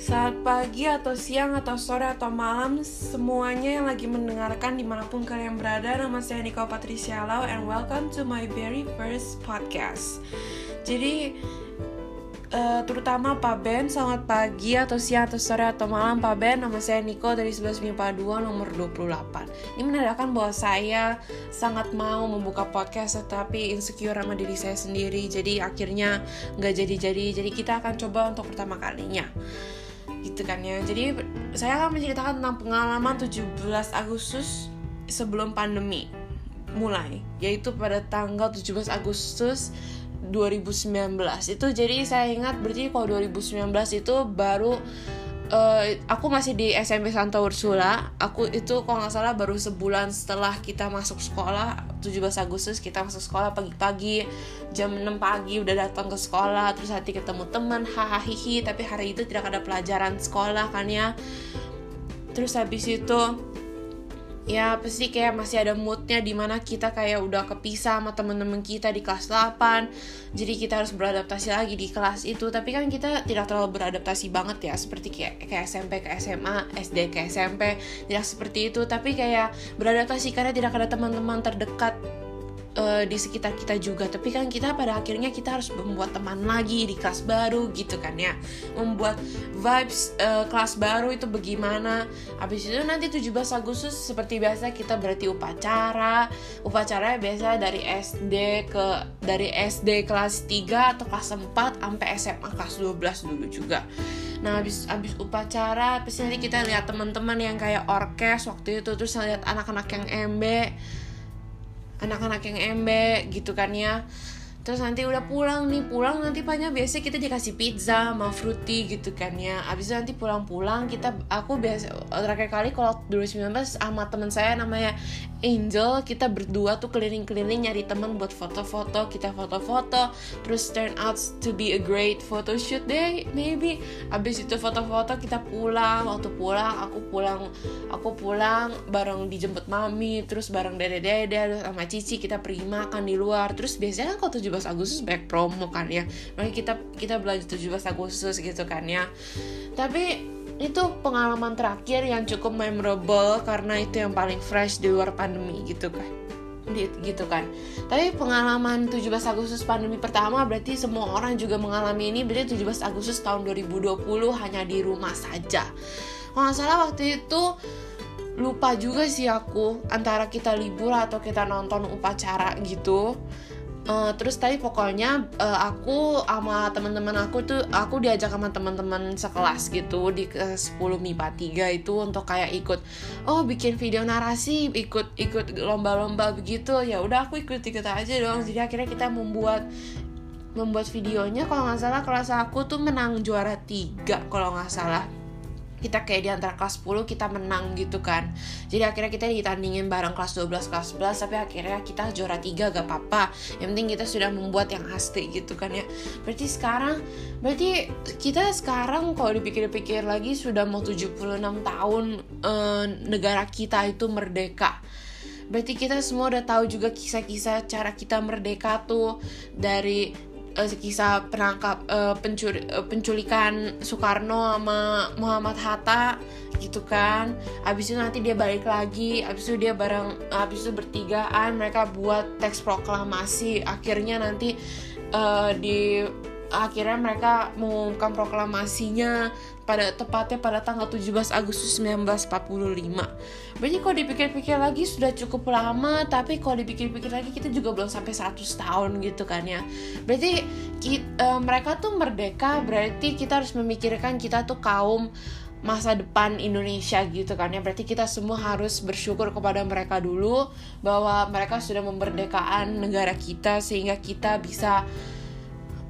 Saat pagi atau siang atau sore atau malam Semuanya yang lagi mendengarkan di mana pun kalian berada Nama saya Niko Patricia Lau And welcome to my very first podcast. Jadi uh, terutama Pak Ben Selamat pagi atau siang atau sore atau malam Pak Ben. Nama saya Niko dari 11 MIPA 2 nomor 28 Ini menandakan bahwa saya sangat mau membuka podcast Tetapi insecure sama diri saya sendiri. Jadi akhirnya nggak jadi-jadi. Jadi kita akan coba untuk pertama kalinya gitu kan ya. Jadi saya akan menceritakan tentang pengalaman 17 Agustus sebelum pandemi mulai yaitu pada tanggal 17 Agustus 2019 itu jadi saya ingat berarti kalau 2019 itu baru uh, aku masih di SMP Santa Ursula. Aku itu kalau nggak salah baru sebulan setelah kita masuk sekolah 17 Agustus kita masuk sekolah pagi-pagi jam 6 pagi udah datang ke sekolah terus hati ketemu teman hahaha tapi hari itu tidak ada pelajaran sekolah kan ya. Terus habis itu ya pasti kayak masih ada moodnya di mana kita kayak udah kepisah sama temen-temen kita di kelas 8 jadi kita harus beradaptasi lagi di kelas itu. Tapi kan kita tidak terlalu beradaptasi banget ya seperti kayak kayak SMP ke SMA SD ke SMP tidak seperti itu. Tapi kayak beradaptasi karena tidak ada teman-teman terdekat uh, di sekitar kita juga. Tapi kan kita pada akhirnya kita harus membuat teman lagi di kelas baru gitu kan ya. Membuat vibes uh, kelas baru itu bagaimana. Habis itu nanti 17 Agustus seperti biasa kita berarti upacara. Upacaranya biasa dari SD ke dari SD kelas 3 atau kelas 4 sampai SMA kelas 12 dulu juga. Nah habis habis upacara, pasti nanti kita lihat teman-teman yang kayak orkes waktu itu. Terus lihat anak-anak yang embe anak-anak yang embe gitu kan ya terus nanti udah pulang nih pulang nanti banyak biasa kita dikasih pizza sama fruity gitu kan ya. Abis itu nanti pulang-pulang kita aku biasa terakhir kali kalau 2019 sama teman saya namanya Angel kita berdua tuh keliling-keliling nyari teman buat foto-foto kita foto-foto terus turn out to be a great photo shoot deh maybe. Abis itu foto-foto kita pulang waktu pulang aku pulang aku pulang bareng dijemput mami terus bareng dede-dede sama cici kita pergi makan di luar. Terus biasanya kan kalau 17 Agustus banyak promo kan ya. Makanya kita kita belanja 17 Agustus gitu kan ya. Tapi itu pengalaman terakhir yang cukup memorable karena itu yang paling fresh di luar pandemi gitu kan. Gitu kan. Tapi pengalaman 17 Agustus pandemi pertama berarti semua orang juga mengalami ini. Berarti 17 Agustus tahun 2020 hanya di rumah saja. Kalau salah waktu itu lupa juga sih aku antara kita libur atau kita nonton upacara gitu Uh, terus tadi pokoknya uh, aku sama teman-teman aku tuh aku diajak sama teman-teman sekelas gitu di ke 10 MIPA 3 itu untuk kayak ikut oh bikin video narasi ikut ikut lomba-lomba begitu. Ya udah aku ikut ikut aja dong jadi akhirnya kita membuat membuat videonya. Kalau nggak salah kelas aku tuh menang juara tiga kalau nggak salah kita kayak di antara kelas 10 kita menang gitu kan. Jadi akhirnya kita ditandingin bareng kelas 12 kelas 11 tapi akhirnya kita juara 3 gak apa-apa. Yang penting kita sudah membuat yang asli gitu kan ya. Berarti sekarang berarti kita sekarang kalau dipikir-pikir lagi sudah mau 76 tahun eh, negara kita itu merdeka. Berarti kita semua udah tahu juga kisah-kisah cara kita merdeka tuh dari uh, kisah penangkap uh, pencuri, uh, penculikan Soekarno sama Muhammad Hatta gitu kan. Abis itu nanti dia balik lagi abis itu dia bareng abis itu bertigaan mereka buat teks proklamasi. Akhirnya nanti uh, di akhirnya mereka mengumumkan proklamasinya pada tepatnya pada tanggal 17 Agustus 1945. Berarti kalau dipikir-pikir lagi sudah cukup lama, tapi kalau dipikir-pikir lagi kita juga belum sampai 100 tahun gitu kan ya. Berarti kita, uh, mereka tuh merdeka, berarti kita harus memikirkan kita tuh kaum masa depan Indonesia gitu kan ya berarti kita semua harus bersyukur kepada mereka dulu bahwa mereka sudah memerdekakan negara kita sehingga kita bisa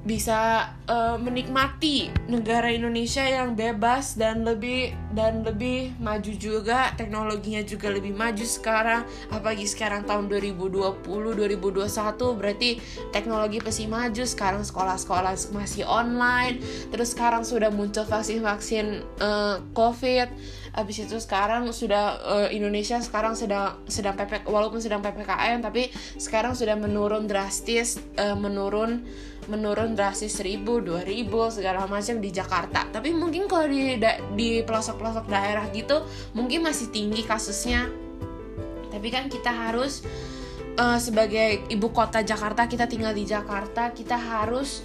bisa uh, menikmati negara Indonesia yang bebas dan lebih dan lebih maju juga teknologinya juga lebih maju sekarang apalagi sekarang tahun 2020 2021 berarti teknologi pasti maju sekarang sekolah-sekolah masih online terus sekarang sudah muncul vaksin-vaksin uh, COVID abis itu sekarang sudah uh, Indonesia sekarang sedang sedang ppk walaupun sedang ppkm tapi sekarang sudah menurun drastis uh, menurun menurun drastis seribu dua ribu segala macam di Jakarta. Tapi mungkin kalau di di pelosok-pelosok daerah gitu mungkin masih tinggi kasusnya. Tapi kan kita harus uh, sebagai ibu kota Jakarta kita tinggal di Jakarta kita harus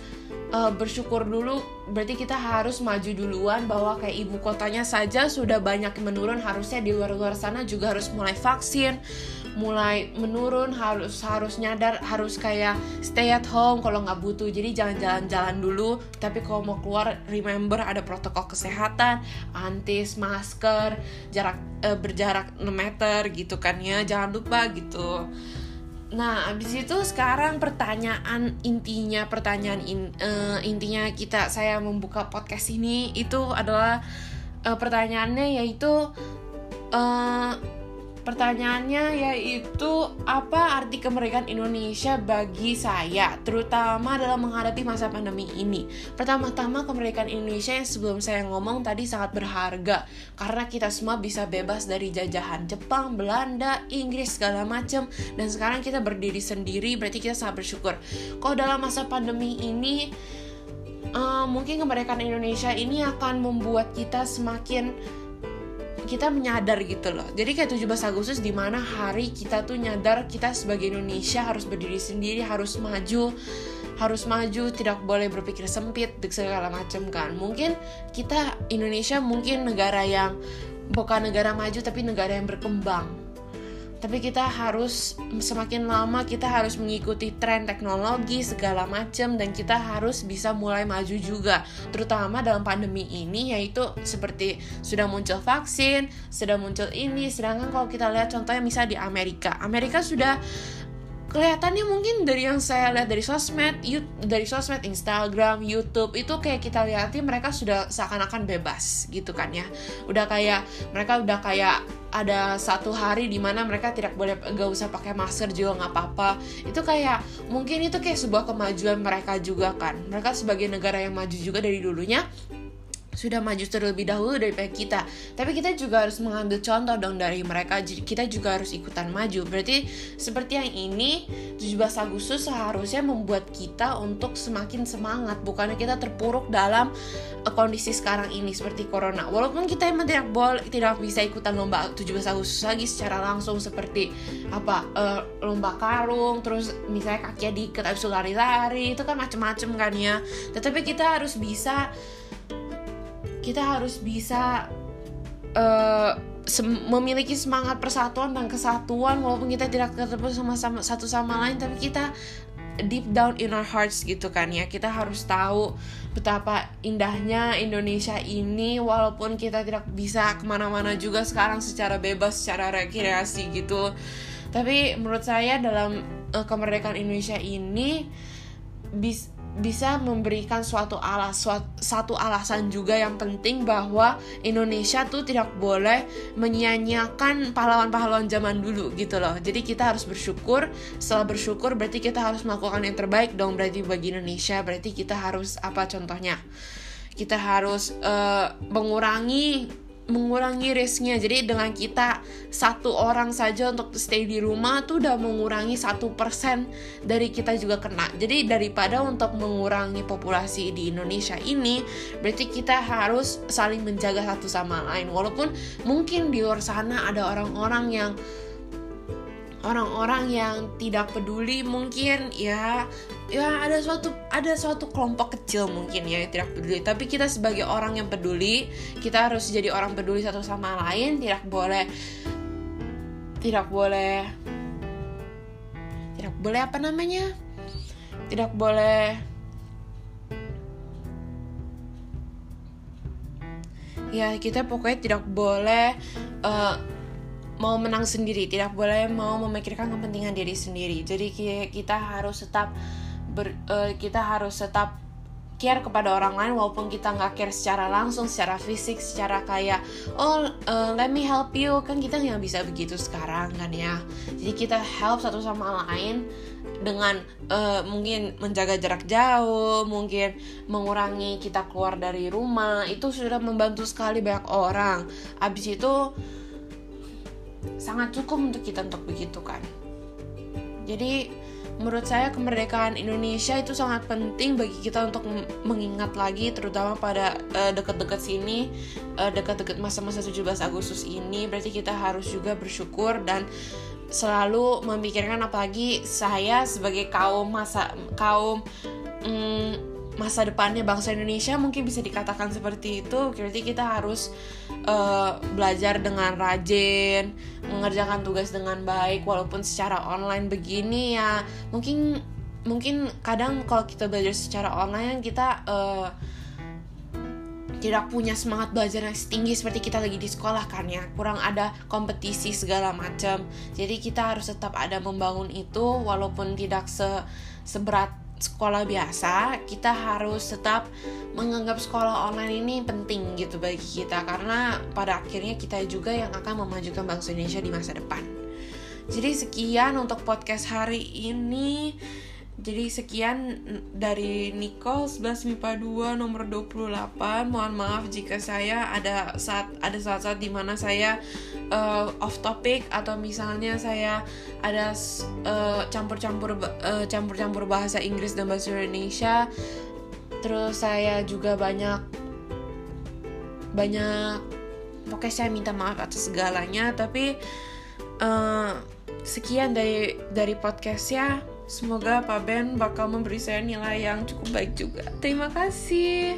uh, bersyukur dulu berarti kita harus maju duluan bahwa kayak ibu kotanya saja sudah banyak menurun harusnya di luar-luar sana juga harus mulai vaksin mulai menurun harus harus nyadar harus kayak stay at home kalau nggak butuh. Jadi jangan jalan-jalan dulu tapi kalau mau keluar remember ada protokol kesehatan antis masker jarak uh, berjarak 6 meter gitu kan ya. Jangan lupa gitu Nah, abis itu sekarang pertanyaan intinya, pertanyaan in, uh, intinya kita saya membuka podcast ini itu adalah uh, pertanyaannya yaitu uh, Pertanyaannya yaitu apa arti kemerdekaan Indonesia bagi saya, terutama dalam menghadapi masa pandemi ini. Pertama-tama kemerdekaan Indonesia yang sebelum saya ngomong tadi sangat berharga karena kita semua bisa bebas dari jajahan Jepang, Belanda, Inggris segala macam dan sekarang kita berdiri sendiri berarti kita sangat bersyukur. Kalau dalam masa pandemi ini uh, mungkin kemerdekaan Indonesia ini akan membuat kita semakin kita menyadar gitu loh. Jadi kayak 17 Agustus di mana hari kita tuh nyadar kita sebagai Indonesia harus berdiri sendiri harus maju harus maju tidak boleh berpikir sempit segala macam kan. Mungkin kita Indonesia mungkin negara yang bukan negara maju tapi negara yang berkembang tapi kita harus semakin lama kita harus mengikuti tren teknologi segala macam dan kita harus bisa mulai maju juga. Terutama dalam pandemi ini yaitu seperti sudah muncul vaksin sudah muncul ini. Sedangkan kalau kita lihat contohnya misalnya di Amerika. Amerika sudah kelihatannya mungkin dari yang saya lihat dari sosmed, dari sosmed, Instagram, YouTube itu kayak kita lihatin mereka sudah seakan-akan bebas gitu kan ya. Udah kayak mereka udah kayak ada satu hari di mana mereka tidak boleh gak usah pakai masker juga nggak apa-apa. Itu kayak mungkin itu kayak sebuah kemajuan mereka juga kan. Mereka sebagai negara yang maju juga dari dulunya sudah maju terlebih dahulu daripada kita. Tapi kita juga harus mengambil contoh dong dari mereka. Kita juga harus ikutan maju. Berarti seperti yang ini 17 Agustus seharusnya membuat kita untuk semakin semangat bukannya kita terpuruk dalam uh, kondisi sekarang ini seperti corona. Walaupun kita emang tidak boleh tidak bisa ikutan lomba 17 Agustus lagi secara langsung seperti apa uh, lomba karung terus misalnya kakinya diikat habis lari-lari itu kan macem-macem kan ya. Tetapi kita harus bisa kita harus bisa uh, sem memiliki semangat persatuan dan kesatuan walaupun kita tidak ketemu sama, sama satu sama lain tapi kita deep down in our hearts gitu kan ya. Kita harus tahu betapa indahnya Indonesia ini walaupun kita tidak bisa ke mana-mana juga sekarang secara bebas secara rekreasi gitu. Tapi menurut saya dalam uh, kemerdekaan Indonesia ini bis bisa memberikan suatu alas suatu, satu alasan juga yang penting bahwa Indonesia tuh tidak boleh menyia-nyiakan pahlawan-pahlawan zaman dulu gitu loh. Jadi kita harus bersyukur. Setelah bersyukur berarti kita harus melakukan yang terbaik dong berarti bagi Indonesia. Berarti kita harus apa contohnya? Kita harus uh, mengurangi mengurangi risknya. Jadi dengan kita satu orang saja untuk stay di rumah tuh udah mengurangi satu persen dari kita juga kena. Jadi daripada untuk mengurangi populasi di Indonesia ini berarti kita harus saling menjaga satu sama lain. Walaupun mungkin di luar sana ada orang-orang yang orang-orang yang tidak peduli mungkin ya ya ada suatu ada suatu kelompok kecil mungkin ya yang tidak peduli. Tapi kita sebagai orang yang peduli kita harus jadi orang peduli satu sama lain tidak boleh tidak boleh tidak boleh apa namanya? Tidak boleh ya kita pokoknya tidak boleh uh, mau menang sendiri, tidak boleh mau memikirkan kepentingan diri sendiri. Jadi kita harus tetap ber, uh, kita harus tetap care kepada orang lain walaupun kita nggak care secara langsung secara fisik secara kayak oh uh, let me help you. Kan kita nggak bisa begitu sekarang kan ya. Jadi kita help satu sama lain dengan uh, mungkin menjaga jarak jauh mungkin mengurangi kita keluar dari rumah itu sudah membantu sekali banyak orang. Abis itu sangat cukup untuk kita untuk begitu kan. Jadi menurut saya kemerdekaan Indonesia itu sangat penting bagi kita untuk mengingat lagi terutama pada uh, dekat-dekat sini uh, dekat-dekat masa-masa 17 Agustus ini. Berarti kita harus juga bersyukur dan selalu memikirkan apalagi saya sebagai kaum masa kaum um, masa depannya bangsa Indonesia mungkin bisa dikatakan seperti itu. Berarti kita harus uh, belajar dengan rajin mengerjakan tugas dengan baik walaupun secara online begini ya. Mungkin mungkin kadang kalau kita belajar secara online kita uh, tidak punya semangat belajar yang tinggi seperti kita lagi di sekolah kan ya. Kurang ada kompetisi segala macam. Jadi kita harus tetap ada membangun itu walaupun tidak se seberat sekolah biasa, kita harus tetap menganggap sekolah online ini penting gitu bagi kita karena pada akhirnya kita juga yang akan memajukan bangsa Indonesia di masa depan. Jadi sekian untuk podcast hari ini. Jadi sekian dari Nicole 11 MIPA 2 nomor 28. Mohon maaf jika saya ada saat ada saat-saat di mana saya uh, off topic atau misalnya saya ada uh, campur-campur uh, campur-campur bahasa Inggris dan bahasa Indonesia. Terus saya juga banyak banyak pokoknya saya minta maaf atas segalanya tapi uh, sekian dari dari podcastnya Semoga Pak Ben bakal memberi saya nilai yang cukup baik juga. Terima kasih.